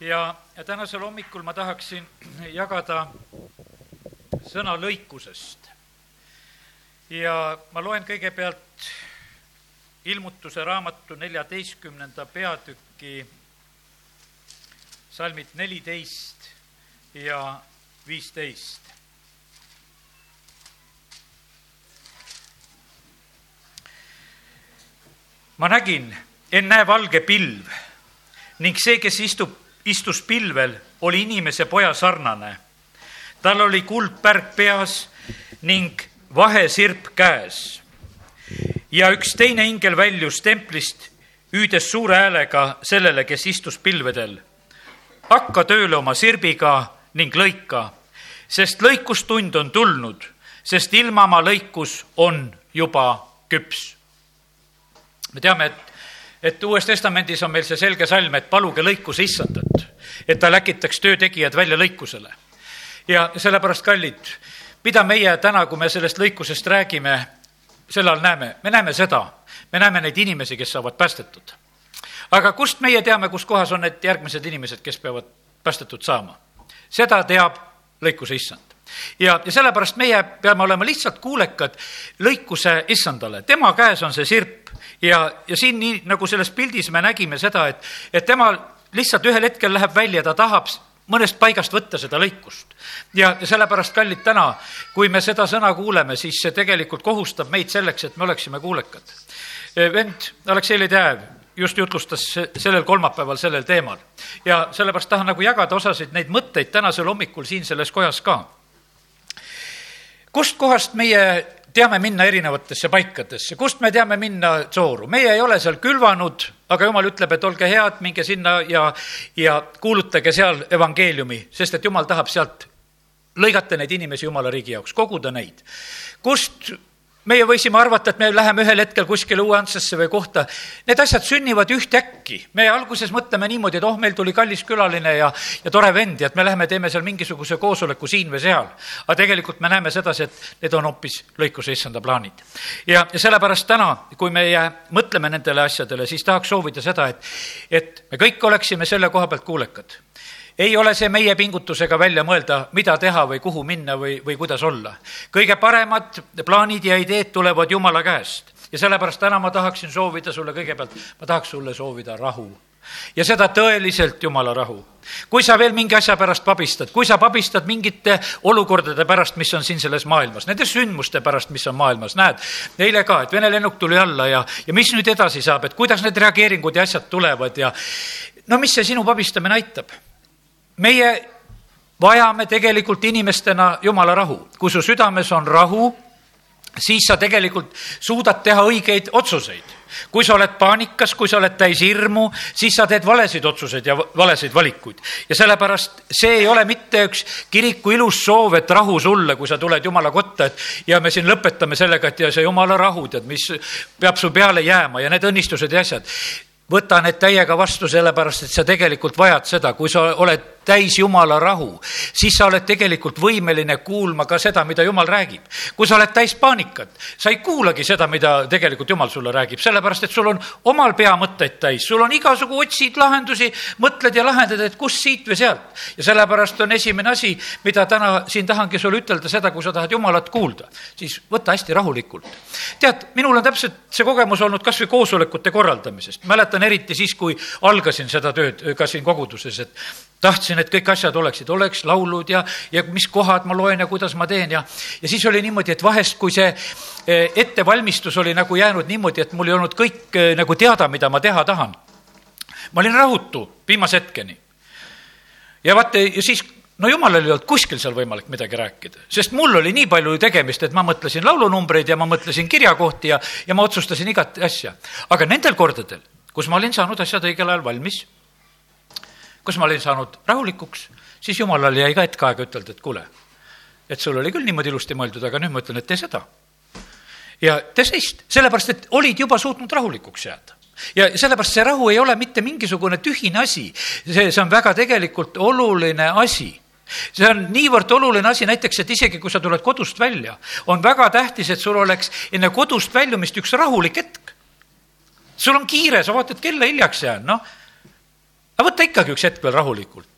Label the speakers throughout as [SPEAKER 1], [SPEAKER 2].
[SPEAKER 1] ja, ja tänasel hommikul ma tahaksin jagada sõna lõikusest. ja ma loen kõigepealt ilmutuse raamatu neljateistkümnenda peatüki salmid neliteist ja viisteist. ma nägin, ennäe valge pilv ning see, kes istub istus pilvel, oli inimese poja sarnane. tal oli kuldpärg peas ning vahesirp käes. ja üks teine ingel väljus templist, hüüdes suure häälega sellele, kes istus pilvedel. hakka tööle oma sirbiga ning lõika, sest lõikustund on tulnud, sest ilmamaa lõikus on juba küps. me teame, et et Uues Testamendis on meil see selge salm, et paluge lõikuse issandat, et ta läkitaks töötegijad välja lõikusele. ja sellepärast, kallid, mida meie täna, kui me sellest lõikusest räägime, sel ajal näeme, me näeme seda, me näeme neid inimesi, kes saavad päästetud. aga kust meie teame, kus kohas on need järgmised inimesed, kes peavad päästetud saama? seda teab lõikuse issand ja, ja sellepärast meie peame olema lihtsalt kuulekad lõikuse issandale, tema käes on see sirp ja, ja siin nii nagu selles pildis me nägime seda, et, et tema lihtsalt ühel hetkel läheb välja, ta tahab mõnest paigast võtta seda lõikust. ja sellepärast, kallid, täna, kui me seda sõna kuuleme, siis see tegelikult kohustab meid selleks, et me oleksime kuulekad. vend Aleksei Ledev just jutlustas sellel kolmapäeval sellel teemal ja sellepärast tahan nagu jagada osasid neid mõtteid tänasel hommikul siin selles kojas ka. Kustkohast meie teame minna erinevatesse paikadesse, kust me teame minna sooru, meie ei ole seal külvanud, aga jumal ütleb, et olge head, minge sinna ja, ja kuulutage seal evangeeliumi, sest et jumal tahab sealt lõigata neid inimesi jumala riigi jaoks, koguda neid. kust meie võisime arvata, et me läheme ühel hetkel kuskile Uue-Antsasse või kohta. Need asjad sünnivad ühtäkki. me alguses mõtleme niimoodi, et oh, meil tuli kallis külaline ja, ja tore vend ja et me läheme, teeme seal mingisuguse koosoleku siin või seal. aga tegelikult me näeme sedasi, et need on hoopis lõikuse issanda plaanid. ja, ja sellepärast täna, kui meie mõtleme nendele asjadele, siis tahaks soovida seda, et, et me kõik oleksime selle koha pealt kuulekad ei ole see meie pingutusega välja mõelda, mida teha või kuhu minna või, või kuidas olla. kõige paremad plaanid ja ideed tulevad Jumala käest ja sellepärast täna ma tahaksin soovida sulle kõigepealt, ma tahaks sulle soovida rahu ja seda tõeliselt Jumala rahu. kui sa veel mingi asja pärast pabistad, kui sa pabistad mingite olukordade pärast, mis on siin selles maailmas, nende sündmuste pärast, mis on maailmas, näed, eile ka, et Vene lennuk tuli alla ja, ja mis nüüd edasi saab, et kuidas need reageeringud ja asjad tulevad ja no mis see sinu pabistamine aitab? Meie vajame tegelikult inimestena jumala rahu. kui su südames on rahu, siis sa tegelikult suudad teha õigeid otsuseid. kui sa oled paanikas, kui sa oled täis hirmu, siis sa teed valesid otsuseid ja valesid valikuid. ja sellepärast see ei ole mitte üks kiriku ilus soov, et rahu sulle, kui sa tuled jumala kotta, et ja me siin lõpetame sellega, et ja see jumala rahu, tead, mis peab su peale jääma ja need õnnistused ja asjad võta need täiega vastu, sellepärast et sa tegelikult vajad seda, kui sa oled täis Jumala rahu, siis sa oled tegelikult võimeline kuulma ka seda, mida Jumal räägib. kui sa oled täis paanikat, sa ei kuulagi seda, mida tegelikult Jumal sulle räägib, sellepärast et sul on omal pea mõtteid täis, sul on igasugu, otsid lahendusi, mõtled ja lahendad, et kust siit või sealt. ja sellepärast on esimene asi, mida täna siin tahangi sulle ütelda, seda, kui sa tahad Jumalat kuulda, siis võta hästi rahulikult. tead, minul on täpselt see kogemus olnud kas või koosolekute korraldamisest, mäletan eriti siis, kui algasin seda tööd ka siin koguduses, et tahtsin, et kõik asjad oleksid, oleks laulud ja, ja mis kohad ma loen ja kuidas ma teen ja, ja siis oli niimoodi, et vahest, kui see eh, ettevalmistus oli nagu jäänud niimoodi, et mul ei olnud kõik eh, nagu teada, mida ma teha tahan. ma olin rahutu viimase hetkeni. ja vaata, ja siis no jumalal ei olnud kuskil seal võimalik midagi rääkida, sest mul oli nii palju tegemist, et ma mõtlesin laulunumbreid ja ma mõtlesin kirjakohti ja, ja ma otsustasin igat asja. aga nendel kordadel, kus ma olin saanud asjad õigel ajal valmis kus ma olin saanud rahulikuks, siis jumalal jäi ka hetk aega ütelda, et kuule, et sul oli küll niimoodi ilusti mõeldud, aga nüüd ma ütlen, et tee seda. ja tee seist, sellepärast et olid juba suutnud rahulikuks jääda. Ja sellepärast see rahu ei ole mitte mingisugune tühine asi, see, see on väga tegelikult oluline asi. See on niivõrd oluline asi, näiteks, et isegi kui sa tuled kodust välja, on väga tähtis, et sul oleks enne kodust väljumist üks rahulik hetk. sul on kiire, sa vaatad kella hiljaks jään, noh aga võta ikkagi üks hetk veel rahulikult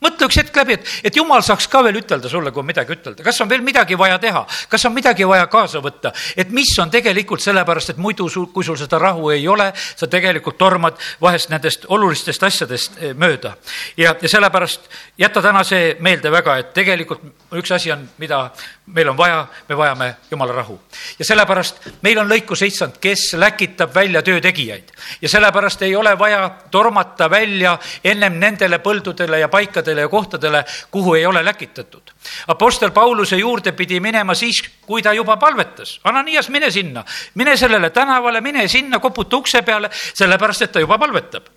[SPEAKER 1] mõtle üks hetk läbi, et, et jumal saaks ka veel ütelda sulle, kui on midagi ütelda, kas on veel midagi vaja teha, kas on midagi vaja kaasa võtta, et mis on tegelikult sellepärast, et muidu sul, kui sul seda rahu ei ole, sa tegelikult tormad vahest nendest olulistest asjadest eh, mööda. ja, ja sellepärast jäta täna see meelde väga, et tegelikult üks asi on, mida meil on vaja, me vajame jumala rahu. ja sellepärast meil on lõikus issand, kes läkitab välja töö tegijaid ja sellepärast ei ole vaja tormata välja ennem nendele põldudele ja paikadele ja kohtadele, kuhu ei ole läkitatud. Apostel Pauluse juurde pidi minema siis, kui ta juba palvetas. Ananias, mine sinna, mine sellele tänavale, mine sinna, koputa ukse peale, sellepärast et ta juba palvetab.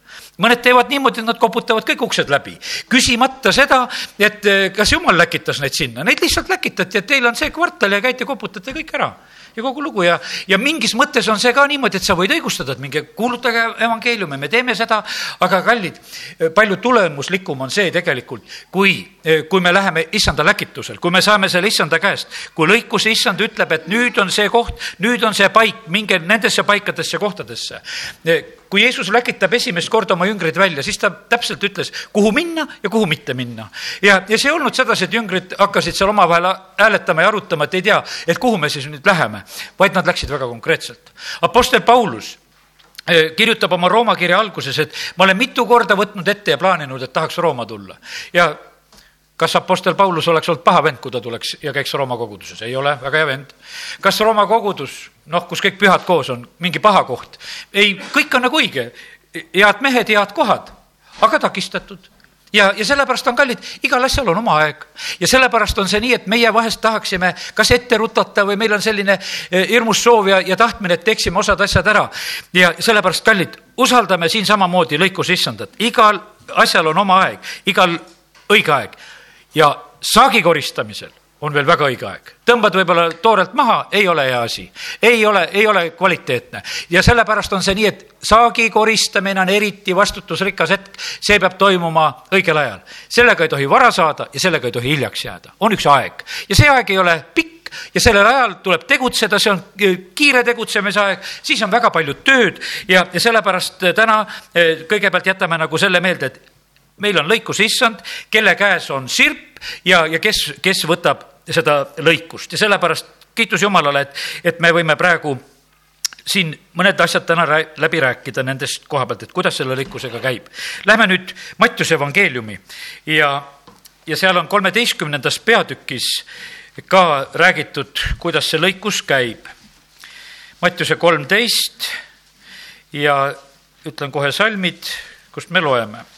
[SPEAKER 1] Mõned teevad niimoodi, et nad koputavad kõik uksed läbi, küsimata seda, et eh, kas jumal läkitas neid sinna, neid lihtsalt läkitati, et teil on see kvartal ja käite koputate kõik ära. Ja kogu lugu. Ja, ja mingis mõttes on see ka niimoodi, et sa võid õigustada, et minge kuulutage evangeeliumi, me teeme seda, aga kallid, palju tulemuslikum on see tegelikult, kui, kui me läheme issanda läkitusel, kui me saame selle issanda käest, kui lõikus issand ütleb, et nüüd on see koht, nüüd on see paik, minge nendesse paikadesse kohtadesse kui Jeesus läkitab esimest korda oma jüngrid välja, siis ta täpselt ütles, kuhu minna ja kuhu mitte minna. ja, ja see ei olnud sedasi, et jüngrid hakkasid seal omavahel hääletama ja arutama, et ei tea, et kuhu me siis nüüd läheme, vaid nad läksid väga konkreetselt. Apostel Paulus eh, kirjutab oma Rooma kirja alguses, et ma olen mitu korda võtnud ette ja plaaninud, et tahaks Rooma tulla ja kas Apostel Paulus oleks olnud paha vend, kui ta tuleks ja käiks Rooma koguduses? ei ole, väga hea vend. kas Rooma kogudus, noh, kus kõik pühad koos on, mingi paha koht? ei, kõik on nagu õige. head mehed, head kohad, aga takistatud ja, ja sellepärast on kallid, igal asjal on oma aeg. ja sellepärast on see nii, et meie vahest tahaksime kas ette rutata või meil on selline eh, hirmus soov ja, ja tahtmine, et teeksime osad asjad ära. ja sellepärast, kallid, usaldame siin samamoodi lõikus issandat, igal asjal on oma aeg, igal õige aeg ja saagi koristamisel on veel väga õige aeg. tõmbad võib-olla toorelt maha, ei ole hea asi, ei ole, ei ole kvaliteetne. Ja sellepärast on see nii, et saagi koristamine on eriti vastutusrikas hetk, see peab toimuma õigel ajal. sellega ei tohi vara saada ja sellega ei tohi hiljaks jääda, on üks aeg. Ja see aeg ei ole pikk ja sellel ajal tuleb tegutseda, see on kiire tegutsemise aeg, siis on väga palju tööd. Ja, ja sellepärast täna eh, kõigepealt jätame nagu selle meelde, et meil on lõikus issand, kelle käes on sirp ja, ja kes, kes võtab seda lõikust ja sellepärast kiitus Jumalale, et, et me võime praegu siin mõned asjad täna läbi rääkida nendest koha pealt, et kuidas selle lõikusega käib. Lähme nüüd Mattiuse evangeeliumi ja, ja seal on kolmeteistkümnendas peatükis ka räägitud, kuidas see lõikus käib. Mattiuse kolmteist ja ütlen kohe salmid, kust me loeme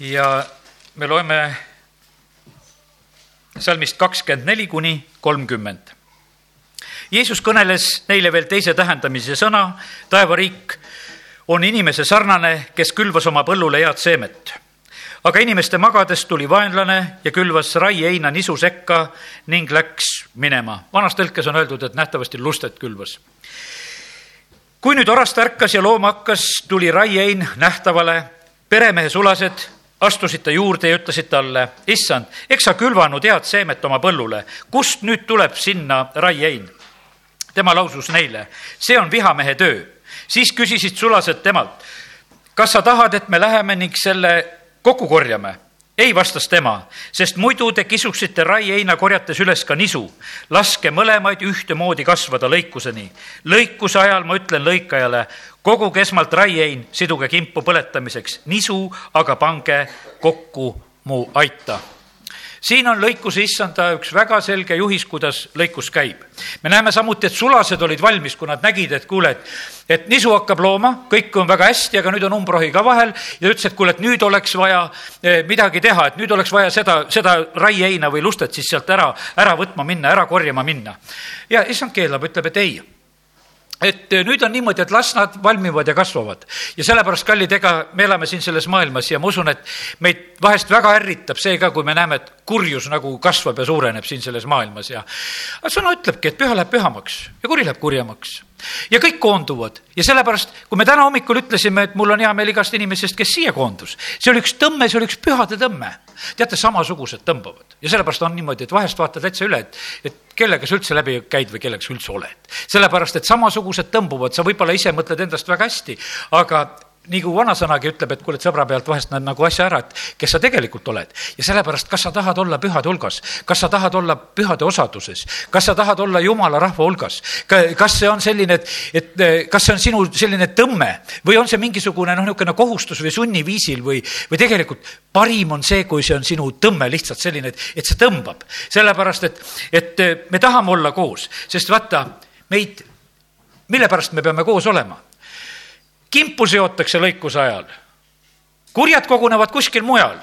[SPEAKER 1] ja me loeme salmist kakskümmend neli kuni kolmkümmend. Jeesus kõneles neile veel teise tähendamise sõna, taevariik on inimese sarnane, kes külvas oma põllule head seemet. aga inimeste magades tuli vaenlane ja külvas raieheina nisu sekka ning läks minema. vanas tõlkes on öeldud, et nähtavasti lustet külvas. kui nüüd orast ärkas ja looma hakkas, tuli raiehein nähtavale, peremehe sulased astusid ta juurde ja ütlesid talle, issand, eks sa külvanud head seemet oma põllule, kust nüüd tuleb sinna raiein? tema lausus neile, see on vihamehe töö. siis küsisid sulased temalt, kas sa tahad, et me läheme ning selle kokku korjame? ei, vastas tema, sest muidu te kisuksite raieina korjates üles ka nisu. laske mõlemaid ühtemoodi kasvada lõikuseni. lõikuse ajal ma ütlen lõikajale, koguge esmalt raiein, siduge kimpu põletamiseks, nisu aga pange kokku mu aita siin on lõikuse issanda üks väga selge juhis, kuidas lõikus käib. me näeme samuti, et sulased olid valmis, kui nad nägid, et kuule, et, et nisu hakkab looma, kõik on väga hästi, aga nüüd on umbrohi ka vahel ja ütles, et kuule, et nüüd oleks vaja eh, midagi teha, et nüüd oleks vaja seda, seda raieheina või lustet siis sealt ära, ära võtma minna, ära korjama minna. ja issand keelab, ütleb, et ei et eh, nüüd on niimoodi, et las nad valmivad ja kasvavad. ja sellepärast, kallid, ega me elame siin selles maailmas ja ma usun, et meid vahest väga ärritab see ka, kui me näeme, et kurjus nagu kasvab ja suureneb siin selles maailmas ja sõna ütlebki, et püha läheb pühamaks ja kuri läheb kurjemaks ja kõik koonduvad ja sellepärast, kui me täna hommikul ütlesime, et mul on hea meel igast inimesest, kes siia koondus, see oli üks tõmme, see oli üks pühade tõmme. teate, samasugused tõmbavad ja sellepärast on niimoodi, et vahest vaatad täitsa üle, et, et kellega sa üldse läbi käid või kellega sa üldse oled. sellepärast, et samasugused tõmbuvad, sa võib-olla ise mõtled endast väga hästi, aga nii kui vanasõnagi ütleb, et kuule, et sõbra pealt vahest näed nagu asja ära, et kes sa tegelikult oled. ja sellepärast, kas sa tahad olla pühade hulgas, kas sa tahad olla pühade osaduses, kas sa tahad olla jumala rahva hulgas, kas see on selline, et, et kas see on sinu selline tõmme või on see mingisugune noh, niisugune kohustus või sunniviisil või, või tegelikult parim on see, kui see on sinu tõmme lihtsalt selline, et, et see tõmbab. sellepärast, et, et me tahame olla koos, sest vaata, meid, mille pärast me peame koos olema kimpu seotakse lõikuse ajal. kurjad kogunevad kuskil mujal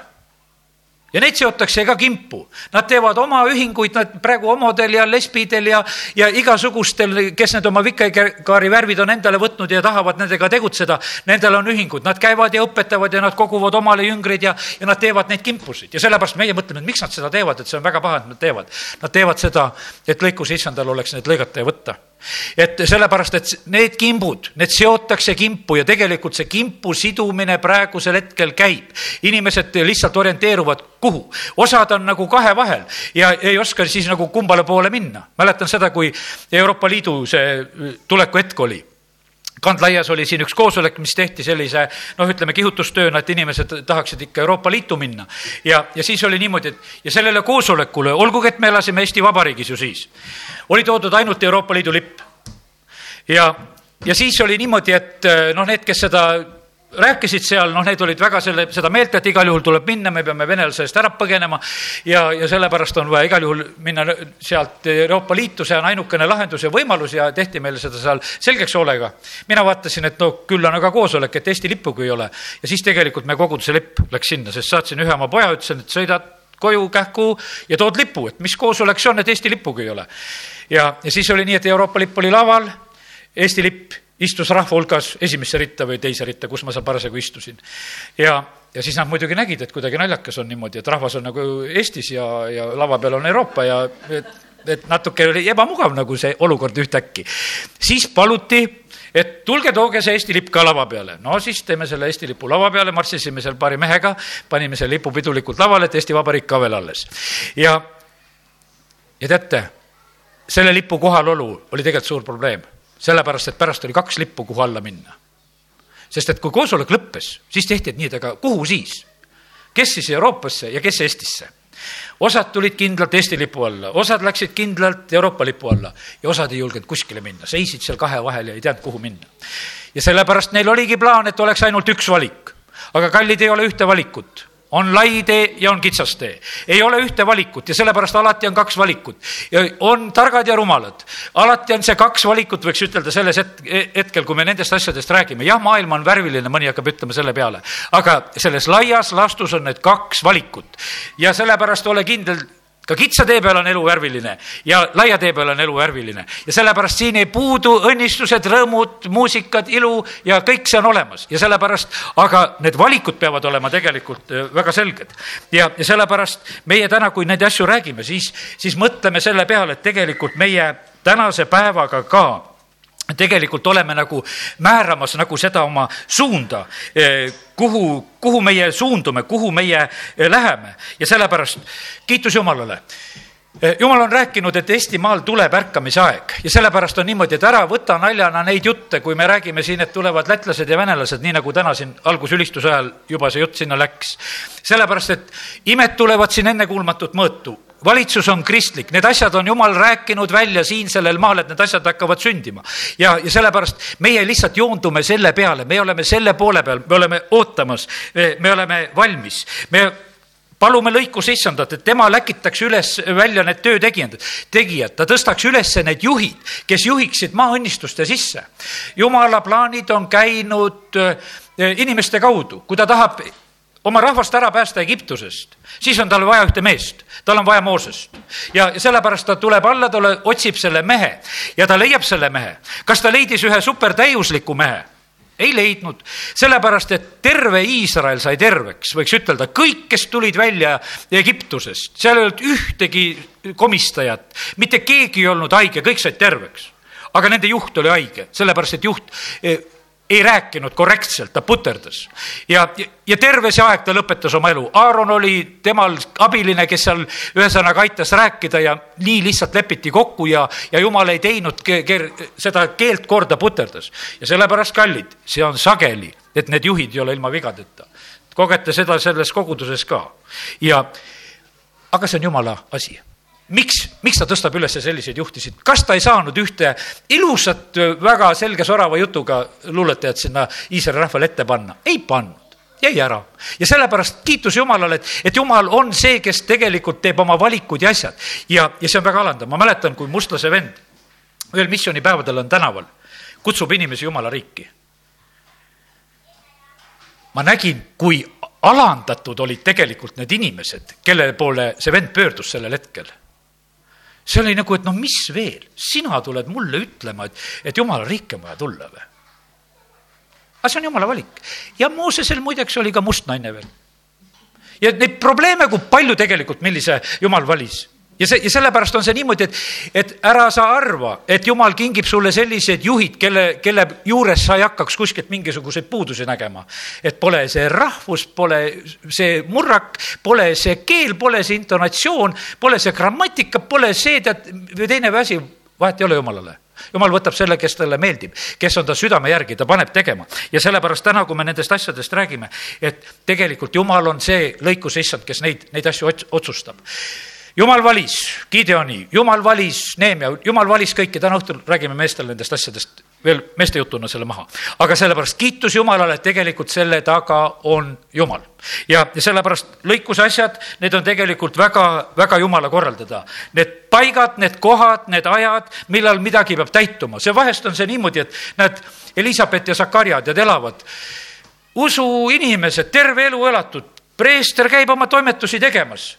[SPEAKER 1] ja neid seotakse ka kimpu. Nad teevad oma ühinguid, nad praegu homodel ja lesbidel ja, ja igasugustel, kes need oma vikerkaari värvid on endale võtnud ja tahavad nendega tegutseda, nendel on ühingud, nad käivad ja õpetavad ja nad koguvad omale jüngreid ja, ja nad teevad neid kimpusid ja sellepärast meie mõtleme, et miks nad seda teevad, et see on väga paha, et nad teevad. Nad teevad seda, et lõikuse issandal oleks need lõigata ja võtta et sellepärast, et need kimbud, need seotakse kimpu ja tegelikult see kimpu sidumine praegusel hetkel käib. inimesed lihtsalt orienteeruvad kuhu, osad on nagu kahe vahel ja ei oska siis nagu kumbale poole minna. mäletan seda, kui Euroopa Liidu see tuleku hetk oli Kandlaias oli siin üks koosolek, mis tehti sellise noh, ütleme kihutustööna, et inimesed tahaksid ikka Euroopa Liitu minna. ja, ja siis oli niimoodi, et ja sellele koosolekule, olgugi et me elasime Eesti Vabariigis ju siis, oli toodud ainult Euroopa Liidu lipp. ja, ja siis oli niimoodi, et noh, need, kes seda rääkisid seal, noh, need olid väga selle, seda meelt, et igal juhul tuleb minna, me peame venelase eest ära põgenema ja, ja sellepärast on vaja igal juhul minna sealt Euroopa Liitu, see on ainukene lahendus ja võimalus ja tehti meile seda seal selgeks hoolega. mina vaatasin, et no küll on aga koosolek, et Eesti lippugi ei ole ja siis tegelikult meie koguduse lipp läks sinna, sest saatsin ühe oma poja, ütlesin, et sõidad koju kähku ja tood lipu, et mis koosolek see on, et Eesti lippugi ei ole. ja, ja siis oli nii, et Euroopa lipp oli laval, Eesti lipp istus rahva hulgas esimesse ritta või teise ritta, kus ma seal parasjagu istusin. ja, ja siis nad muidugi nägid, et kuidagi naljakas on niimoodi, et rahvas on nagu Eestis ja, ja lava peal on Euroopa ja et, et natuke oli ebamugav nagu see olukord ühtäkki. siis paluti, et tulge, tooge see Eesti lipp ka lava peale. no siis teeme selle Eesti lipu lava peale, marssisime seal paari mehega, panime selle lipu pidulikult lavale, et Eesti Vabariik ka veel alles. ja, ja teate, selle lipu kohalolu oli tegelikult suur probleem sellepärast, et pärast oli kaks lippu, kuhu alla minna. sest et kui koosolek lõppes, siis tehti, et nii, et aga kuhu siis? kes siis Euroopasse ja kes Eestisse? osad tulid kindlalt Eesti lipu alla, osad läksid kindlalt Euroopa lipu alla ja osad ei julgenud kuskile minna, seisid seal kahe vahel ja ei teadnud, kuhu minna. ja sellepärast neil oligi plaan, et oleks ainult üks valik. aga kallid ei ole ühte valikut on lai tee ja on kitsas tee. ei ole ühte valikut ja sellepärast alati on kaks valikut. on targad ja rumalad. alati on see kaks valikut, võiks ütelda selles hetkel, kui me nendest asjadest räägime. jah, maailm on värviline, mõni hakkab ütlema selle peale, aga selles laias laastus on need kaks valikut ja sellepärast ole kindel, ka kitsa tee peal on elu värviline ja laia tee peal on elu värviline ja sellepärast siin ei puudu õnnistused, rõõmud, muusikad, ilu ja kõik see on olemas ja sellepärast, aga need valikud peavad olema tegelikult äh, väga selged. ja, ja sellepärast meie täna, kui neid asju räägime, siis, siis mõtleme selle peale, et tegelikult meie tänase päevaga ka tegelikult oleme nagu määramas nagu seda oma suunda, eh, kuhu, kuhu meie suundume, kuhu meie eh, läheme. Ja sellepärast kiitus Jumalale. Eh, jumal on rääkinud, et Eestimaal tuleb ärkamise aeg. Ja sellepärast on niimoodi, et ära võta naljana neid jutte, kui me räägime siin, et tulevad lätlased ja venelased, nii nagu täna siin algusülistuse ajal juba see jutt sinna läks. sellepärast, et imed tulevad siin ennekuulmatut mõõtu valitsus on kristlik, need asjad on jumal rääkinud välja siin sellel maal, et need asjad hakkavad sündima. ja, ja sellepärast meie lihtsalt joondume selle peale, me oleme selle poole peal, me oleme ootamas, me oleme valmis, me palume lõikuse issandat, et tema läkitaks üles välja need töötegijad, tegijad, ta tõstaks üles need juhid, kes juhiksid maaõnnistuste sisse. jumala plaanid on käinud eh, inimeste kaudu, kui ta tahab oma rahvast ära päästa Egiptusest, siis on tal vaja ühte meest, tal on vaja Moosest. ja sellepärast ta tuleb alla, ta otsib selle mehe. Ja ta leiab selle mehe. kas ta leidis ühe supertäiusliku mehe? ei leidnud, sellepärast et terve Iisrael sai terveks, võiks ütelda, kõik, kes tulid välja Egiptusest, seal ei olnud ühtegi komistajat, mitte keegi ei olnud haige, kõik said terveks. Aga nende juht oli haige, sellepärast et juht eh, ei rääkinud korrektselt, ta puterdas. ja, ja terve see aeg ta lõpetas oma elu. Aaron oli temal abiline, kes seal ühesõnaga aitas rääkida ja nii lihtsalt lepiti kokku ja, ja jumal ei teinud ke, ke, seda keelt korda, puterdas. ja sellepärast, kallid, see on sageli, et need juhid ei ole ilma vigadeta. kogete seda selles koguduses ka. ja, aga see on jumala asi miks, miks ta tõstab üles selliseid juhtisid, kas ta ei saanud ühte ilusat, väga selge sorava jutuga luuletajat sinna Iisraeli rahvale ette panna? ei pannud, jäi ära. ja sellepärast kiitus Jumalale, et, et Jumal on see, kes tegelikult teeb oma valikud ja asjad. ja, ja see on väga alandav, ma mäletan, kui mustlase vend ühel missioonipäevadel on tänaval, kutsub inimesi Jumala riiki. ma nägin, kui alandatud olid tegelikult need inimesed, kelle poole see vend pöördus sellel hetkel see oli nagu, et noh, mis veel, sina tuled mulle ütlema, et, et jumala riiki on vaja tulla või? aga see on jumala valik. ja Moosesel muideks oli ka must naine veel. ja neid probleeme, kui palju tegelikult, millise jumal valis ja see, ja sellepärast on see niimoodi, et, et ära sa arva, et jumal kingib sulle sellised juhid, kelle, kelle juures sa ei hakkaks kuskilt mingisuguseid puudusi nägema. et pole see rahvus, pole see murrak, pole see keel, pole see intonatsioon, pole see grammatika, pole see tead või teine asi, vahet ei ole jumalale jumal võtab selle, kes talle meeldib, kes on ta südame järgi, ta paneb tegema. ja sellepärast täna, kui me nendest asjadest räägime, et tegelikult jumal on see lõikuse issand, kes neid, neid asju otsustab jumal valis Gideoni, jumal valis Neemia, jumal valis kõiki, täna õhtul räägime meestele nendest asjadest veel meeste jutuna selle maha. aga sellepärast kiitus Jumalale, et tegelikult selle taga on Jumal. ja, ja sellepärast lõikuse asjad, need on tegelikult väga, väga Jumala korraldada. Need paigad, need kohad, need ajad, millal midagi peab täituma, see vahest on see niimoodi, et näed, Elizabeth ja Zakarja, tead, elavad usuinimesed, terve elu elatud, preester käib oma toimetusi tegemas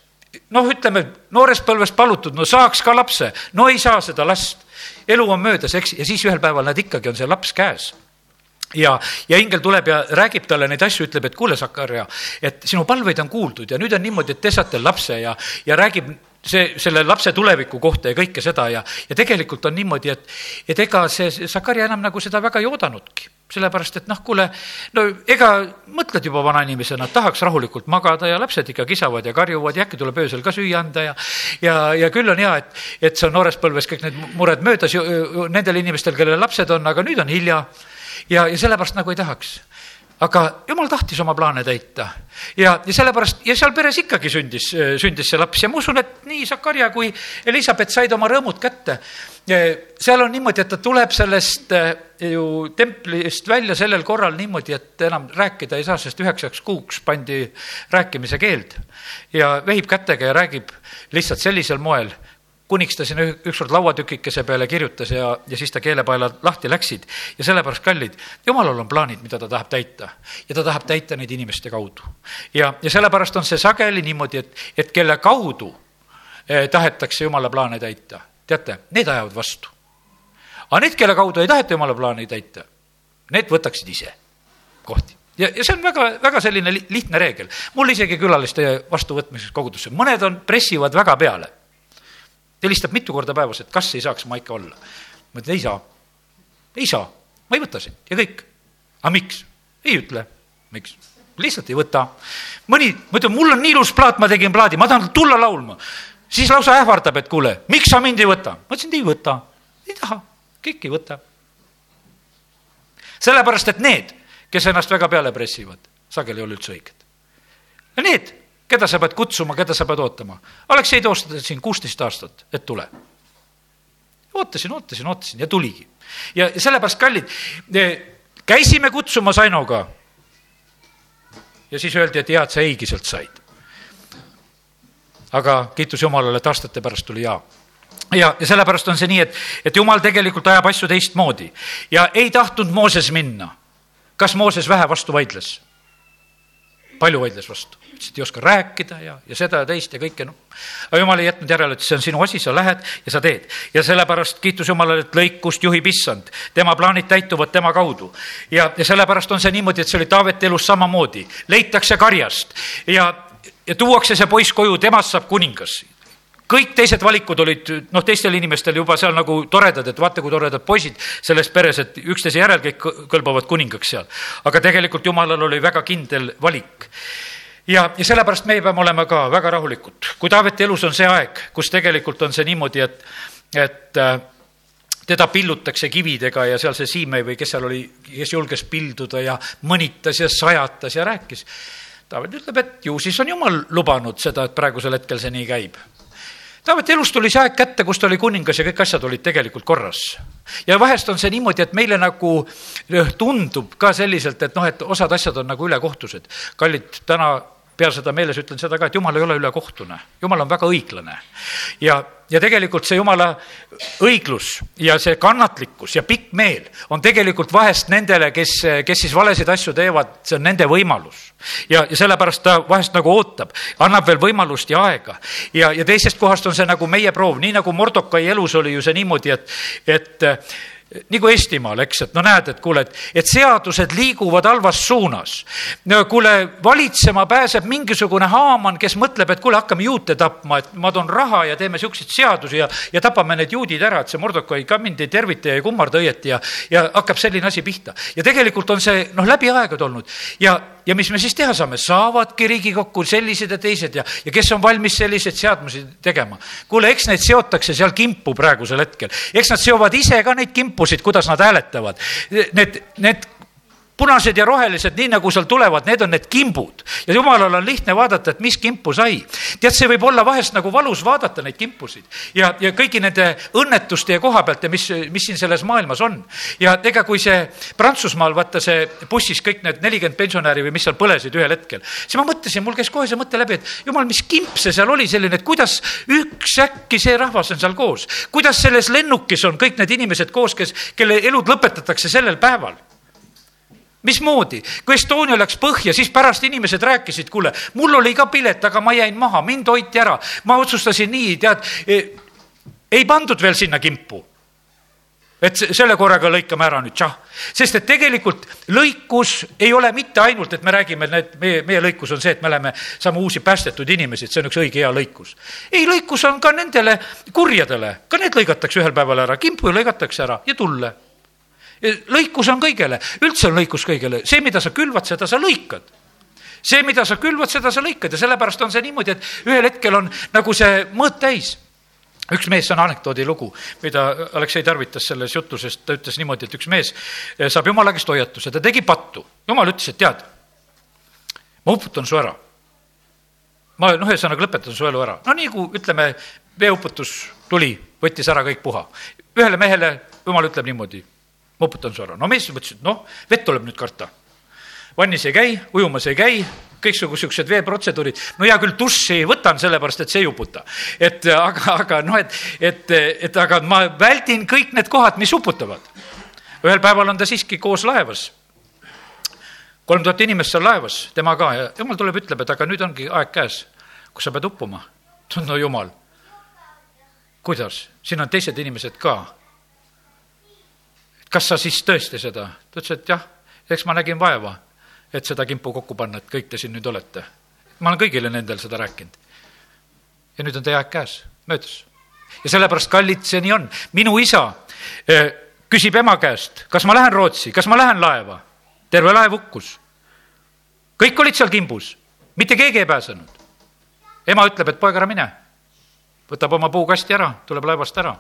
[SPEAKER 1] noh, ütleme noorest põlvest palutud, no saaks ka lapse, no ei saa seda last. elu on möödas, eks, ja siis ühel päeval näed ikkagi on see laps käes ja, ja ingel tuleb ja räägib talle neid asju, ütleb, et kuule, Sakarja, et sinu palveid on kuuldud ja nüüd on niimoodi, et te saate lapse ja, ja räägib see, selle lapse tuleviku kohta ja kõike seda ja, ja tegelikult on niimoodi, et, et ega see Sakarja enam nagu seda väga ei oodanudki sellepärast et noh, kuule, no ega mõtled juba vanainimesena, tahaks rahulikult magada ja lapsed ikka kisavad ja karjuvad ja äkki tuleb öösel ka süüa anda ja ja, ja küll on hea, et, et see on noores põlves kõik need mured möödas ju, nendel inimestel, kellel lapsed on, aga nüüd on hilja. ja, ja sellepärast nagu ei tahaks aga jumal tahtis oma plaane täita. Ja, ja sellepärast ja seal peres ikkagi sündis, sündis see laps. Ja ma usun, et nii Zakarja kui Elizabeth said oma rõõmud kätte. seal on niimoodi, et ta tuleb sellest eh, ju templist välja sellel korral niimoodi, et enam rääkida ei saa, sest üheksaks kuuks pandi rääkimise keeld. Ja vehib kätega ja räägib lihtsalt sellisel moel kuniks ta sinna ükskord lauatükikese peale kirjutas ja, ja siis ta keelepaelad lahti läksid. ja sellepärast, kallid, jumalal on plaanid, mida ta tahab täita ja ta tahab täita neid inimeste kaudu. ja, ja sellepärast on see sageli niimoodi, et, et kelle kaudu eh, tahetakse jumala plaane täita, teate, need ajavad vastu. aga need, kelle kaudu ei taheta jumala plaani täita, need võtaksid ise kohti ja, ja see on väga, väga selline lihtne reegel. mul isegi külaliste vastuvõtmiseks kogudusse, mõned on, pressivad väga peale ta helistab mitu korda päevas, et kas ei saaks ma ikka olla. ma ütlen, ei saa. ei saa, ma ei võta sind ja kõik. aga miks? ei ütle, miks. lihtsalt ei võta. mõni, ma ütlen, mul on nii ilus plaat, ma tegin plaadi, ma tahan tulla laulma. siis lausa ähvardab, et kuule, miks sa mind ei võta? ma ütlesin, et ei võta. ei taha, kõik ei võta. sellepärast, et need, kes ennast väga peale pressivad, sageli ei ole üldse õiged. need keda sa pead kutsuma, keda sa pead ootama. Aleksei toostas siin kuusteist aastat, et tule. ootasin, ootasin, ootasin ja tuligi. ja sellepärast, kallid, käisime kutsumas Ainoga. ja siis öeldi, et hea, et sa eigi sealt said. aga kiitus Jumalale, et aastate pärast tuli jaa ja, ja sellepärast on see nii, et, et jumal tegelikult ajab asju teistmoodi ja ei tahtnud Mooses minna. kas Mooses vähe vastu vaidles? Palju vaidles vastu, ütles, et ei oska rääkida ja, ja seda ja teist ja kõike, noh. aga jumal ei jätnud järele, ütles, see on sinu asi, sa lähed ja sa teed. ja sellepärast kiitus Jumalale, et lõikust juhib issand, tema plaanid täituvad tema kaudu. ja, ja sellepärast on see niimoodi, et see oli Taaveti elus samamoodi, leitakse karjast ja, ja tuuakse see poiss koju, temast saab kuningas kõik teised valikud olid noh, teistel inimestel juba seal nagu toredad, et vaata, kui toredad poisid selles peres, et üksteise järel kõik kõlbavad kuningaks seal. aga tegelikult jumalal oli väga kindel valik ja, ja sellepärast meie peame olema ka väga rahulikud. kui Taaveti elus on see aeg, kus tegelikult on see niimoodi, et, et äh, teda pillutakse kividega ja seal see Siimei või kes seal oli, kes julges pilduda ja mõnitas ja sajatas ja rääkis. Taavet ütleb, et ju siis on jumal lubanud seda, et praegusel hetkel see nii käib Taaveti elus tuli see aeg kätte, kus ta oli kuningas ja kõik asjad olid tegelikult korras. ja vahest on see niimoodi, et meile nagu eh, tundub ka selliselt, et noh, et osad asjad on nagu ülekohtused. kallid, täna pean seda meeles, ütlen seda ka, et jumal ei ole ülekohtune, jumal on väga õiglane. ja, ja tegelikult see jumala õiglus ja see kannatlikkus ja pikk meel on tegelikult vahest nendele, kes, kes siis valesid asju teevad, see on nende võimalus. ja, ja sellepärast ta vahest nagu ootab, annab veel võimalust ja aega. ja, ja teisest kohast on see nagu meie proov, nii nagu Mordokai elus oli ju see niimoodi, et, et nagu Eestimaal, eks, et no näed, et kuule, et, et seadused liiguvad halvas suunas. no kuule, valitsema pääseb mingisugune Haaman, kes mõtleb, et kuule, hakkame juute tapma, et ma toon raha ja teeme siukseid seadusi ja, ja tapame need juudid ära, et see Mordokai ka mind ei tervita ja ei kummarda õieti ja, ja hakkab selline asi pihta. ja tegelikult on see noh, läbi aegade olnud ja ja mis me siis teha saame, saavadki Riigikokku sellised ja teised ja, ja kes on valmis selliseid seadmusi tegema. kuule, eks neid seotakse seal kimpu praegusel hetkel, eks nad seovad ise ka neid kimpusid, kuidas nad hääletavad. Need, need punased ja rohelised, nii nagu seal tulevad, need on need kimbud. ja jumalal on lihtne vaadata, et mis kimpu sai. tead, see võib olla vahest nagu valus vaadata neid kimpusid ja, ja kõigi nende õnnetuste ja koha pealt ja mis, mis siin selles maailmas on. ja ega kui see Prantsusmaal, vaata see bussis kõik need nelikümmend pensionäri või mis seal põlesid ühel hetkel, siis ma mõtlesin, mul käis kohe see mõte läbi, et jumal, mis kimp see seal oli selline, et kuidas üks äkki see rahvas on seal koos. kuidas selles lennukis on kõik need inimesed koos, kes, kelle elud lõpetatakse sellel päeval mismoodi, kui Estonia läks põhja, siis pärast inimesed rääkisid, kuule, mul oli ka pilet, aga ma jäin maha, mind hoiti ära. ma otsustasin nii, tead, e, ei pandud veel sinna kimpu. et selle korraga lõikame ära nüüd, tšah. sest et tegelikult lõikus ei ole mitte ainult, et me räägime, et meie, meie lõikus on see, et me oleme, saame uusi päästetud inimesi, et see on üks õige hea lõikus. ei, lõikus on ka nendele kurjadele, ka need lõigatakse ühel päeval ära, kimpu lõigatakse ära ja tulle lõikus on kõigele, üldse on lõikus kõigele, see, mida sa külvad, seda sa lõikad see, mida sa külvad, seda sa lõikad ja sellepärast on see niimoodi, et ühel hetkel on nagu see mõõt täis üks mees, see on anekdoodi lugu, mida Aleksei tarvitas selles jutuses, ta ütles niimoodi, et üks mees saab jumala käest hoiatuse, ta tegi pattu. jumal ütles, et tead, ma uputan su ära. ma noh, ühesõnaga lõpetan su elu ära. no nii kui ütleme, veeuputus tuli, võttis ära kõik puha. ühele mehele jumal ütleb niimoodi ma uputan su ära. no mees mõtles, et noh, vett tuleb nüüd karta. vannis ei käi, ujumas ei käi, kõiksugu siuksed veeprotseduurid, no hea küll, duši võtan, sellepärast et see ei uputa. et aga, aga noh, et, et, et aga ma väldin kõik need kohad, mis uputavad. ühel päeval on ta siiski koos laevas. kolm tuhat inimest seal laevas, tema ka ja jumal tuleb, ütleb, et aga nüüd ongi aeg käes, kus sa pead uppuma. no jumal, kuidas, siin on teised inimesed ka kas sa siis tõesti seda? ta ütles, et jah, eks ma nägin vaeva, et seda kimpu kokku panna, et kõik te siin nüüd olete. ma olen kõigile nendel seda rääkinud. ja nüüd on teie aeg käes, möödas. ja sellepärast, kallid, see nii on. minu isa eh, küsib ema käest, kas ma lähen Rootsi, kas ma lähen laeva? terve laev hukkus. kõik olid seal kimbus, mitte keegi ei pääsenud. ema ütleb, et poeg, ära mine. võtab oma puukasti ära, tuleb laevast ära.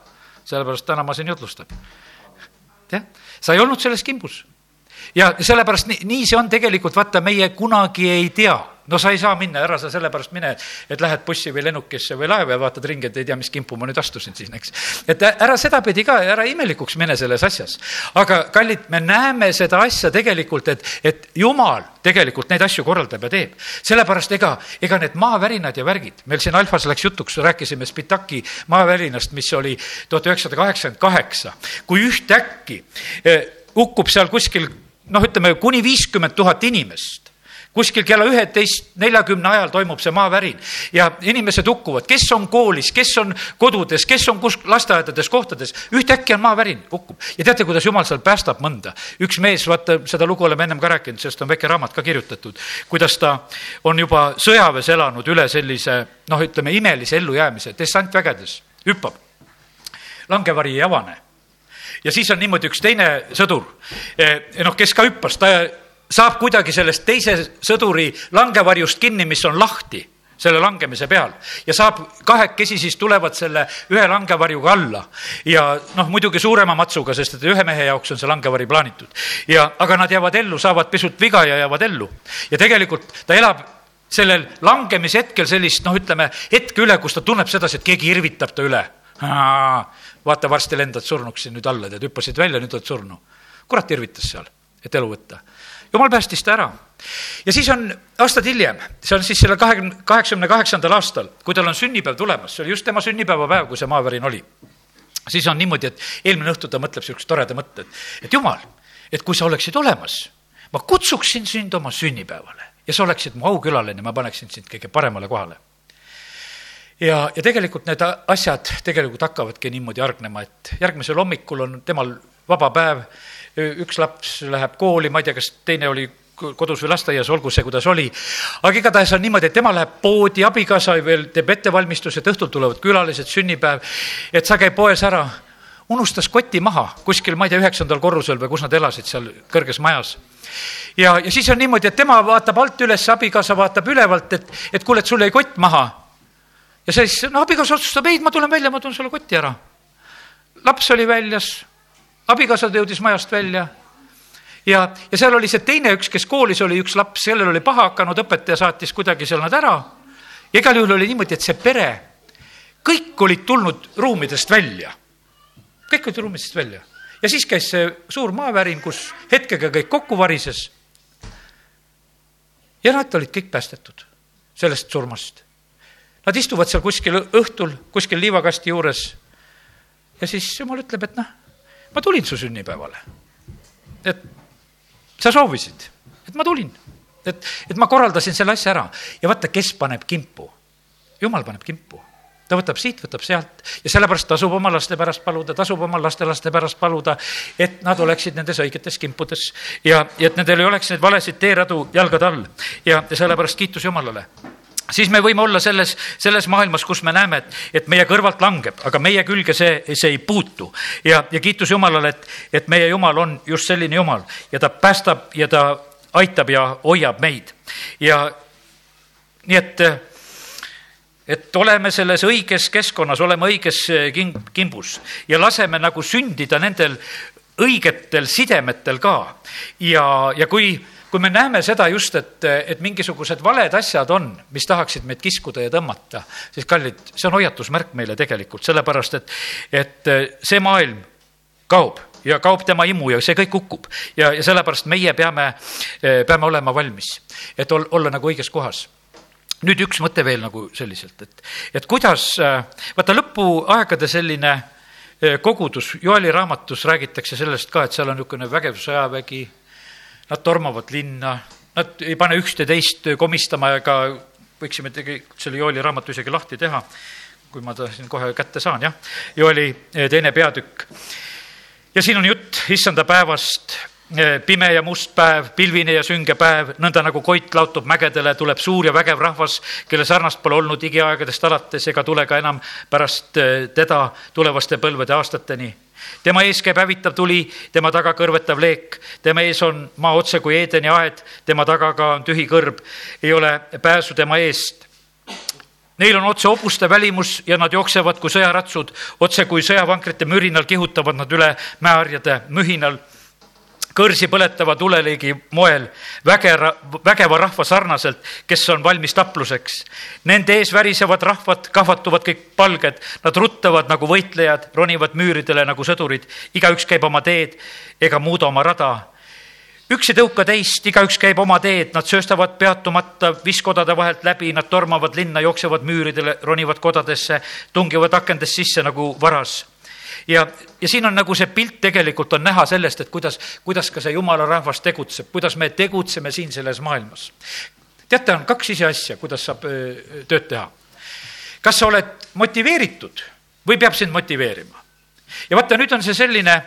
[SPEAKER 1] sellepärast täna ma siin jutlustan jah, sa ei olnud selles kimbus. ja sellepärast nii, nii see on tegelikult, vaata, meie kunagi ei tea no sa ei saa minna, ära sa sellepärast mine, et lähed bussi või lennukisse või laeva ja vaatad ringi, et ei tea, mis kimpu ma nüüd astusin siin, eks. et ära sedapidi ka, ära imelikuks mine selles asjas. aga kallid, me näeme seda asja tegelikult, et, et jumal tegelikult neid asju korraldab ja teeb. sellepärast ega, ega need maavärinad ja värgid, meil siin Alfas läks jutuks, rääkisime Spitaki maavärinast, mis oli tuhat üheksasada kaheksakümmend kaheksa, kui ühtäkki eh, hukkub seal kuskil noh, ütleme kuni viiskümmend tuhat inimest kuskil kella üheteist, neljakümne ajal toimub see maavärin ja inimesed hukkuvad, kes on koolis, kes on kodudes, kes on kus lasteaedades, kohtades, ühtäkki on maavärin, hukkub. ja teate, kuidas jumal seal päästab mõnda? üks mees, vaata, seda lugu oleme ennem ka rääkinud, sellest on väike raamat ka kirjutatud, kuidas ta on juba sõjaväes elanud üle sellise noh, ütleme imelise ellujäämise, dessantvägedes, hüppab. langevari ei avane ja siis on niimoodi üks teine sõdur, eh, noh, kes ka hüppas, ta saab kuidagi sellest teise sõduri langevarjust kinni, mis on lahti selle langemise peal. Ja saab kahekesi siis tulevad selle ühe langevarjuga alla. Ja noh, muidugi suurema matsuga, sest et ühe mehe jaoks on see langevari plaanitud. Ja, aga nad jäävad ellu, saavad pisut viga ja jäävad ellu. Ja tegelikult ta elab sellel langemise hetkel sellist noh, ütleme hetke üle, kus ta tunneb sedasi, et keegi irvitab ta üle. vaata, varsti lendad surnuks siin nüüd alla, tead, hüppasid välja, nüüd oled surnu. kurat irvitas seal, et elu võtta jumal päästis ta ära. ja siis on aastad hiljem, see on siis selle kahekümne, kaheksakümne kaheksandal aastal, kui tal on sünnipäev tulemas, see oli just tema sünnipäevapäev, kui see maavärin oli. siis on niimoodi, et eelmine õhtu ta mõtleb niisuguse toreda mõtte, et, et jumal, et kui sa oleksid olemas, ma kutsuksin sind oma sünnipäevale ja sa oleksid mu aukülaline, ma paneksin sind kõige paremale kohale ja, ja tegelikult need asjad tegelikult hakkavadki niimoodi hargnema, et järgmisel hommikul on temal vaba päev üks laps läheb kooli, ma ei tea, kas teine oli kodus või lasteaias, olgu see, kuidas oli. aga igatahes on niimoodi, et tema läheb poodi, abikaasa veel teeb ettevalmistused, õhtul tulevad külalised, sünnipäev, et sa käid poes ära, unustas koti maha kuskil, ma ei tea, üheksandal korrusel või kus nad elasid seal kõrges majas. ja, ja siis on niimoodi, et tema vaatab alt üles, abikaasa vaatab ülevalt, et, et kuule, et sul jäi kott maha. ja siis, no abikaasa otsustab, ei, ma tulen välja, ma toon sulle koti ära. laps oli väljas abikaasa jõudis majast välja ja, ja seal oli see teine üks, kes koolis oli, üks laps, sellel oli paha hakanud, õpetaja saatis kuidagi seal nad ära. ja igal juhul oli niimoodi, et see pere, kõik olid tulnud ruumidest välja. kõik olid ruumidest välja ja siis käis see suur maavärin, kus hetkega kõik kokku varises. ja nad olid kõik päästetud sellest surmast. Nad istuvad seal kuskil õhtul, kuskil liivakasti juures. ja siis jumal ütleb, et noh ma tulin su sünnipäevale. et sa soovisid, et ma tulin, et, et ma korraldasin selle asja ära. Ja vaata, kes paneb kimpu. jumal paneb kimpu. Ta võtab siit, võtab sealt. Ja sellepärast tasub oma laste pärast paluda, tasub oma lastelaste pärast paluda, et nad oleksid nendes õigetes kimpudes. Ja, ja et nendel ei oleks neid valesid teeradu jalgade all. Ja, ja sellepärast kiitus Jumalale siis me võime olla selles, selles maailmas, kus me näeme, et, et meie kõrvalt langeb, aga meie külge see, see ei puutu. ja, ja kiitus Jumalale, et, et meie Jumal on just selline Jumal ja ta päästab ja ta aitab ja hoiab meid. ja nii et, et oleme selles õiges keskkonnas, oleme õiges king, kimbus ja laseme nagu sündida nendel õigetel sidemetel ka. ja, ja kui kui me näeme seda just, et, et mingisugused valed asjad on, mis tahaksid meid kiskuda ja tõmmata, siis kallid, see on hoiatusmärk meile tegelikult, sellepärast et, et see maailm kaob ja kaob tema imu ja see kõik hukkub. ja, ja sellepärast meie peame, peame olema valmis, et ol, olla nagu õiges kohas nüüd üks mõte veel nagu selliselt, et, et kuidas, vaata lõpuaegade selline kogudus, Joeli raamatus räägitakse sellest ka, et seal on niisugune vägev sõjavägi, Nad tormavad linna, nad ei pane ükste teist komistama ega võiksime tegelikult selle Joeli raamatu isegi lahti teha, kui ma ta siin kohe kätte saan, jah. Joeli eh, teine peatükk. ja siin on jutt issanda päevast, eh, pime ja must päev, pilvine ja sünge päev, nõnda nagu Koit lautub mägedele, tuleb suur ja vägev rahvas, kelle sarnast pole olnud igiaegadest alates ega tule ka enam pärast eh, teda tulevaste põlvede aastateni tema ees käib hävitav tuli, tema taga kõrvetav leek, tema ees on maa otse kui Eedeni aed, tema taga ka on tühi kõrb, ei ole pääsu tema eest. Neil on otse hobuste välimus ja nad jooksevad kui sõjaratsud, otse kui sõjavankrite mürinal kihutavad nad üle mäeharjade mühinal kõrsi põletava tuleliigi moel vägera, vägeva rahva sarnaselt, kes on valmis tapluseks. Nende ees värisevad rahvad, kahvatuvad kõik palged, nad ruttavad nagu võitlejad, ronivad müüridele nagu sõdurid, igaüks käib oma teed ega muuda oma rada. Üks ei tõuka teist, igaüks käib oma teed, nad sööstavad peatumata viskodade vahelt läbi, nad tormavad linna, jooksevad müüridele, ronivad kodadesse, tungivad akendest sisse nagu varas ja, ja siin on nagu see pilt tegelikult on näha sellest, et kuidas, kuidas ka see jumala rahvas tegutseb, kuidas me tegutseme siin selles maailmas. teate, on kaks ise asja, kuidas saab tööd teha. kas sa oled motiveeritud või peab sind motiveerima? ja vaata, nüüd on see selline,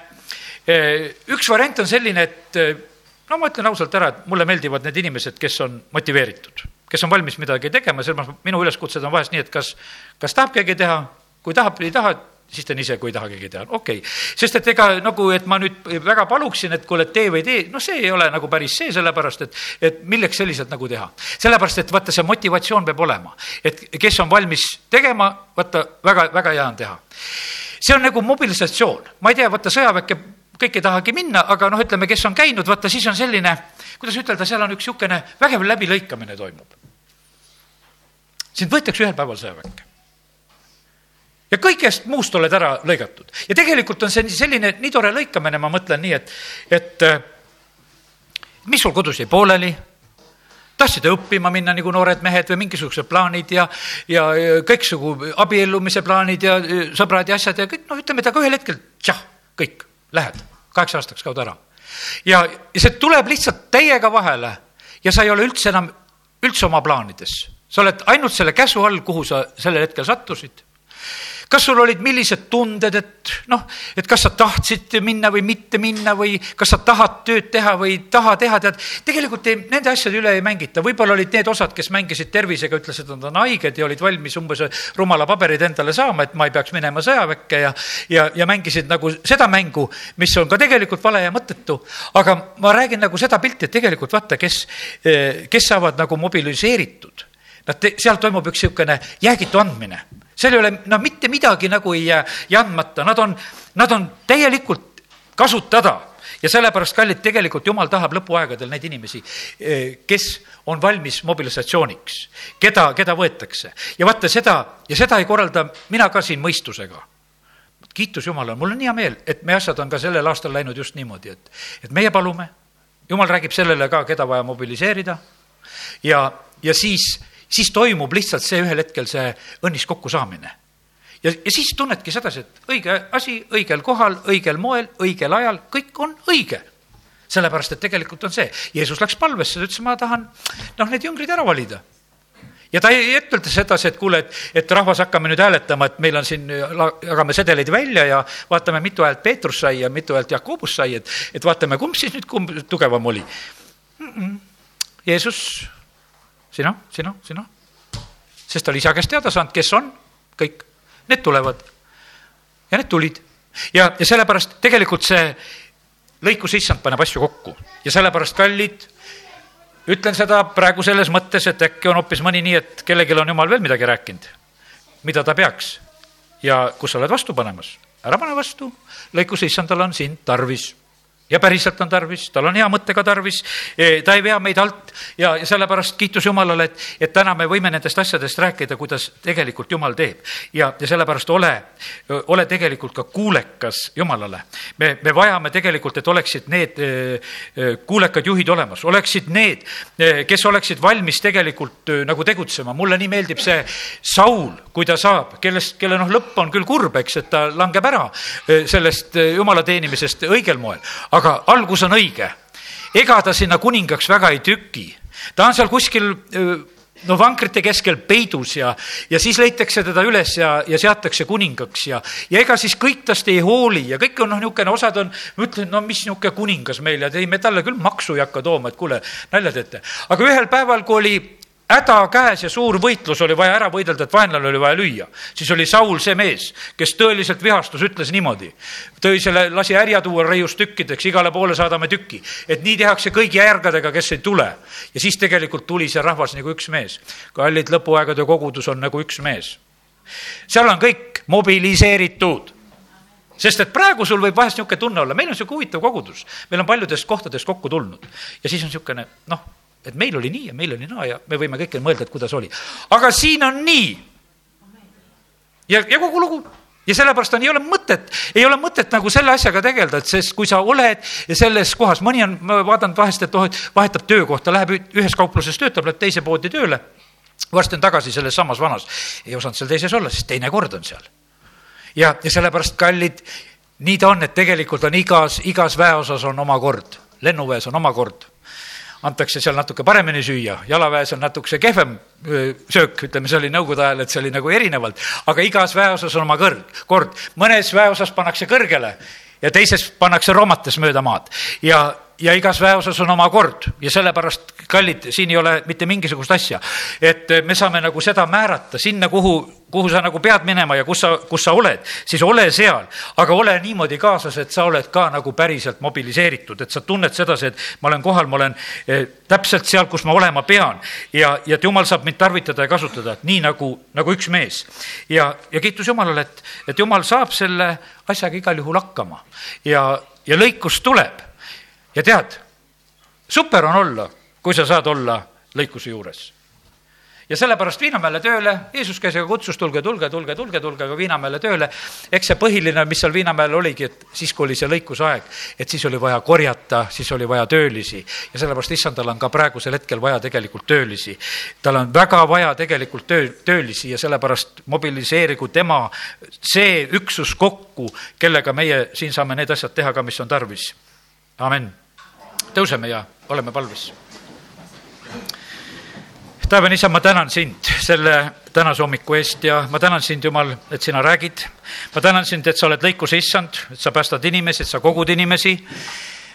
[SPEAKER 1] üks variant on selline, et no ma ütlen ausalt ära, et mulle meeldivad need inimesed, kes on motiveeritud, kes on valmis midagi tegema, sellepärast minu üleskutsed on vahest nii, et kas, kas tahab keegi teha, kui tahab, ei taha, siis teen ise, kui ei taha keegi teha, okei okay.. sest et ega nagu, et ma nüüd väga paluksin, et kuule, tee või tee, noh, see ei ole nagu päris see, sellepärast et, et milleks selliselt nagu teha. sellepärast, et vaata, see motivatsioon peab olema, et kes on valmis tegema, vaata, väga, väga hea on teha. see on nagu mobilisatsioon, ma ei tea, vaata sõjaväkke kõik ei tahagi minna, aga noh, ütleme, kes on käinud, vaata siis on selline, kuidas ütelda, seal on üks niisugune vägev läbilõikamine toimub. sind võetakse ühel päeval sõjaväkke ja kõigest muust oled ära lõigatud. ja tegelikult on see selline nii tore lõikamine, ma mõtlen nii, et, et äh, mis sul kodus jäi pooleli, tahtsid õppima minna nagu noored mehed või mingisugused plaanid ja, ja kõiksugu abiellumise plaanid ja sõbrad ja asjad ja kõik, noh, ütleme, et aga ühel hetkel tšah, kõik, lähed, kaheksa aastaks kaod ära. ja, ja see tuleb lihtsalt täiega vahele ja sa ei ole üldse enam, üldse oma plaanides. sa oled ainult selle käsu all, kuhu sa sellel hetkel sattusid kas sul olid millised tunded, et noh, et kas sa tahtsid minna või mitte minna või kas sa tahad tööd teha või ei taha teha, tead. tegelikult ei, nende asjade üle ei mängita, võib-olla olid need osad, kes mängisid tervisega, ütlesid, et nad on haiged ja olid valmis umbes rumala paberid endale saama, et ma ei peaks minema sõjaväkke ja, ja, ja mängisid nagu seda mängu, mis on ka tegelikult vale ja mõttetu. aga ma räägin nagu seda pilti, et tegelikult vaata, kes, kes saavad nagu mobiliseeritud. Nad, seal toimub üks niisugune jäägitu andmine seal ei ole, no mitte midagi nagu ei jää, jää andmata, nad on, nad on täielikult kasutada. Ja sellepärast, kallid, tegelikult jumal tahab lõpuaegadel neid inimesi, eh, kes on valmis mobilisatsiooniks, keda, keda võetakse. ja vaata seda, ja seda ei korralda mina ka siin mõistusega. kiitus Jumalale, mul on hea meel, et meie asjad on ka sellel aastal läinud just niimoodi, et, et meie palume, jumal räägib sellele ka, keda vaja mobiliseerida. Ja, ja siis siis toimub lihtsalt see ühel hetkel see õnnis kokkusaamine. ja, ja siis tunnedki sedasi, et õige asi õigel kohal, õigel moel, õigel ajal, kõik on õige sellepärast, et tegelikult on see, Jeesus läks palvesse, ta ütles, ma tahan noh, need jüngrid ära valida ja ta ei ütelda sedasi, et kuule, et, et rahvas, hakkame nüüd hääletama, et meil on siin, jagame sedeleid välja ja vaatame, mitu häält Peetrus sai ja mitu häält Jakobus sai, et, et vaatame, kumb siis nüüd, kumb tugevam oli mm. -mm. Jeesus sina, sina, sina. sest ta oli isa käest teada saanud, kes on, kõik, need tulevad. ja need tulid. ja, ja sellepärast tegelikult see lõikus issand paneb asju kokku. Ja sellepärast, kallid, ütlen seda praegu selles mõttes, et äkki on hoopis mõni nii, et kellelgi on jumal veel midagi rääkinud, mida ta peaks? Ja kus sa oled vastu panemas, ära pane vastu, lõikus issandal on sind tarvis ja päriselt on tarvis, tal on hea mõttega tarvis, e, ta ei vea meid alt ja, ja sellepärast kiitus Jumalale, et, et täna me võime nendest asjadest rääkida, kuidas tegelikult Jumal teeb. ja, ja sellepärast ole, ole tegelikult ka kuulekas Jumalale. me, me vajame tegelikult, et oleksid need e, e, kuulekad juhid olemas, oleksid need, kes oleksid valmis tegelikult nagu tegutsema. mulle nii meeldib see Saul, kui ta saab, kellest, kelle noh, lõpp on küll kurb, eks, et ta langeb ära sellest Jumala teenimisest õigel moel aga algus on õige. ega ta sinna kuningaks väga ei tüki, ta on seal kuskil no vankrite keskel peidus ja, ja siis leitakse teda üles ja, ja seatakse kuningaks ja, ja ega siis kõik tast ei hooli ja kõik on noh, niisugune, osad on, ma ütlen, no mis niisugune kuningas meil ja ei, me talle küll maksu ei hakka tooma, et kuule, nalja teete. aga ühel päeval, kui oli häda käes ja suur võitlus oli vaja ära võidelda, et vaenlane oli vaja lüüa. siis oli Saul see mees, kes tõeliselt vihastus, ütles niimoodi. tõi selle, lasi härja tuua reiust tükkideks, igale poole saadame tükki. et nii tehakse kõigi järgedega, kes ei tule. ja siis tegelikult tuli see rahvas nagu üks mees. kallid lõpuaegade kogudus on nagu üks mees. seal on kõik mobiliseeritud sest et praegu sul võib vahest niisugune tunne olla, meil on niisugune huvitav kogudus, meil on paljudest kohtadest kokku tulnud ja siis on niisugune noh et meil oli nii ja meil oli naa ja me võime kõike mõelda, et kuidas oli. aga siin on nii. ja, ja kogu lugu ja sellepärast on, ei ole mõtet, ei ole mõtet nagu selle asjaga tegeleda, et sest kui sa oled selles kohas, mõni on, ma vaatan vahest, et oh, vahetab töökohta, läheb ühes kaupluses töötab, läheb teise poodi tööle. varsti on tagasi selles samas vanas, ei osanud seal teises olla, sest teine kord on seal. ja, ja sellepärast, kallid, nii ta on, et tegelikult on igas, igas väeosas on oma kord, lennuväes on oma kord antakse seal natuke paremini süüa, jalaväes on natukese kehvem söök, ütleme, see oli nõukogude ajal, et see oli nagu erinevalt, aga igas väeosas on oma kõrg, kord. mõnes väeosas pannakse kõrgele ja teises pannakse romates mööda maad. Ja ja igas väeosas on oma kord. Ja sellepärast, kallid, siin ei ole mitte mingisugust asja. et me saame nagu seda määrata sinna, kuhu, kuhu sa nagu pead minema ja kus sa, kus sa oled, siis ole seal, aga ole niimoodi kaasas, et sa oled ka nagu päriselt mobiliseeritud, et sa tunned sedasi, et ma olen kohal, ma olen eh, täpselt seal, kus ma olema pean. Ja, ja et jumal saab mind tarvitada ja kasutada, nii nagu, nagu üks mees. ja, ja kiitus Jumalale, et, et Jumal saab selle asjaga igal juhul hakkama. Ja, ja lõikus tuleb ja tead, super on olla, kui sa saad olla lõikuse juures. ja sellepärast Viinamäele tööle, Jeesus käis ja kutsus, tulge, tulge, tulge, tulge, tulge ka Viinamäele tööle. eks see põhiline, mis seal Viinamäel oligi, et siis, kui oli see lõikusaeg, et siis oli vaja korjata, siis oli vaja töölisi ja sellepärast issandal on ka praegusel hetkel vaja tegelikult töölisi. tal on väga vaja tegelikult töö, töölisi ja sellepärast mobiliseerigu tema see üksus kokku, kellega meie siin saame need asjad teha ka, mis on tarvis. amin tõuseme ja oleme palves. taevane isa, ma tänan sind selle tänase hommiku eest ja ma tänan sind, Jumal, et sina räägid. ma tänan sind, et sa oled lõikuse issand, et sa päästad inimesi, sa kogud inimesi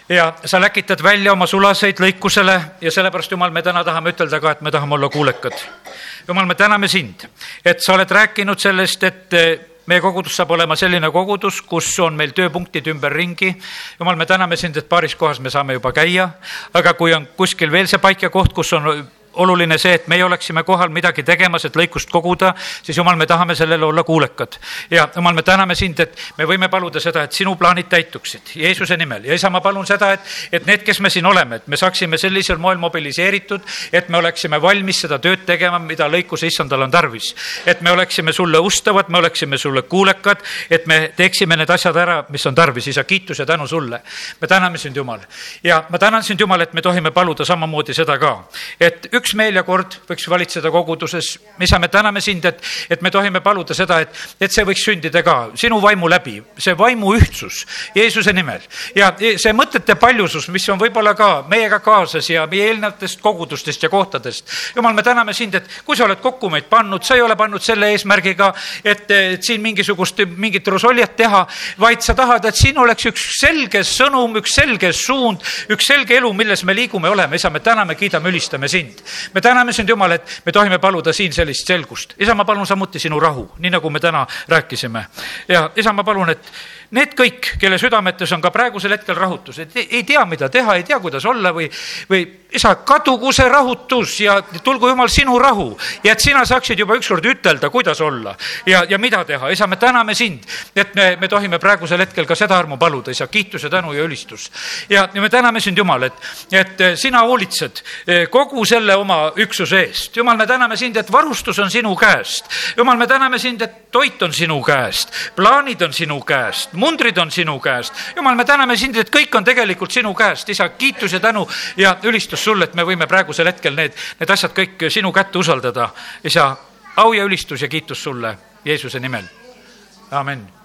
[SPEAKER 1] ja sa läkitad välja oma sulaseid lõikusele ja sellepärast, Jumal, me täna tahame ütelda ka, et me tahame olla kuulekad. Jumal, me täname sind, et sa oled rääkinud sellest, et meie kogudus saab olema selline kogudus, kus on meil tööpunktid ümberringi. jumal, me täname sind, et paaris kohas me saame juba käia, aga kui on kuskil veel see paik ja koht, kus on oluline see, et meie oleksime kohal midagi tegemas, et lõikust koguda, siis jumal, me tahame sellele olla kuulekad. ja jumal, me täname sind, et me võime paluda seda, et sinu plaanid täituksid Jeesuse nimel ja isa, ma palun seda, et, et need, kes me siin oleme, et me saaksime sellisel moel mobiliseeritud, et me oleksime valmis seda tööd tegema, mida lõikuse issandal on tarvis. et me oleksime sulle ustavad, me oleksime sulle kuulekad, et me teeksime need asjad ära, mis on tarvis, isa, kiitus ja tänu sulle. me täname sind, Jumal. ja ma tänan sind, Jumal, et me tohime paluda samamoodi seda ka, et üks üksmeel ja kord võiks valitseda koguduses. isa, me täname sind, et, et me tohime paluda seda, et, et see võiks sündida ka sinu vaimu läbi, see vaimu ühtsus Jeesuse nimel. ja see mõtete paljusus, mis on võib-olla ka meiega kaasas ja meie eelnevatest kogudustest ja kohtadest. jumal, me täname sind, et kui sa oled kokku meid pannud, sa ei ole pannud selle eesmärgiga, et, siin mingisugust, mingit rosoljat teha, vaid sa tahad, et siin oleks üks selge sõnum, üks selge suund, üks selge elu, milles me liigume oleme. isa, me täname, kiidame, ülistame sind me täname sind, Jumal, et me tohime paluda siin sellist selgust. isa, ma palun samuti sinu rahu, nii nagu me täna rääkisime. ja isa, ma palun, et need kõik, kelle südametes on ka praegusel hetkel rahutus, et ei tea, mida teha, ei tea, kuidas olla või, või isa, kadugu see rahutus ja tulgu jumal sinu rahu ja et sina saaksid juba ükskord ütelda, kuidas olla ja, ja mida teha. isa, me täname sind, et me, me tohime praegusel hetkel ka seda armu paluda, isa, kiitus ja tänu ja ülistus. ja, ja me täname sind, Jumal, et, et sina hoolitsed eh, kogu selle oma üksuse eest. Jumal, me täname sind, et varustus on sinu käest. Jumal, me täname sind, et toit on sinu käest, plaanid on sinu käest mundrid on sinu käest. jumal, me täname sind, et kõik on tegelikult sinu käest, isa, kiitus ja tänu ja ülistus sulle, et me võime praegusel hetkel need, need asjad kõik sinu kätte usaldada. isa, au ja ülistus ja kiitus sulle Jeesuse nimel. amin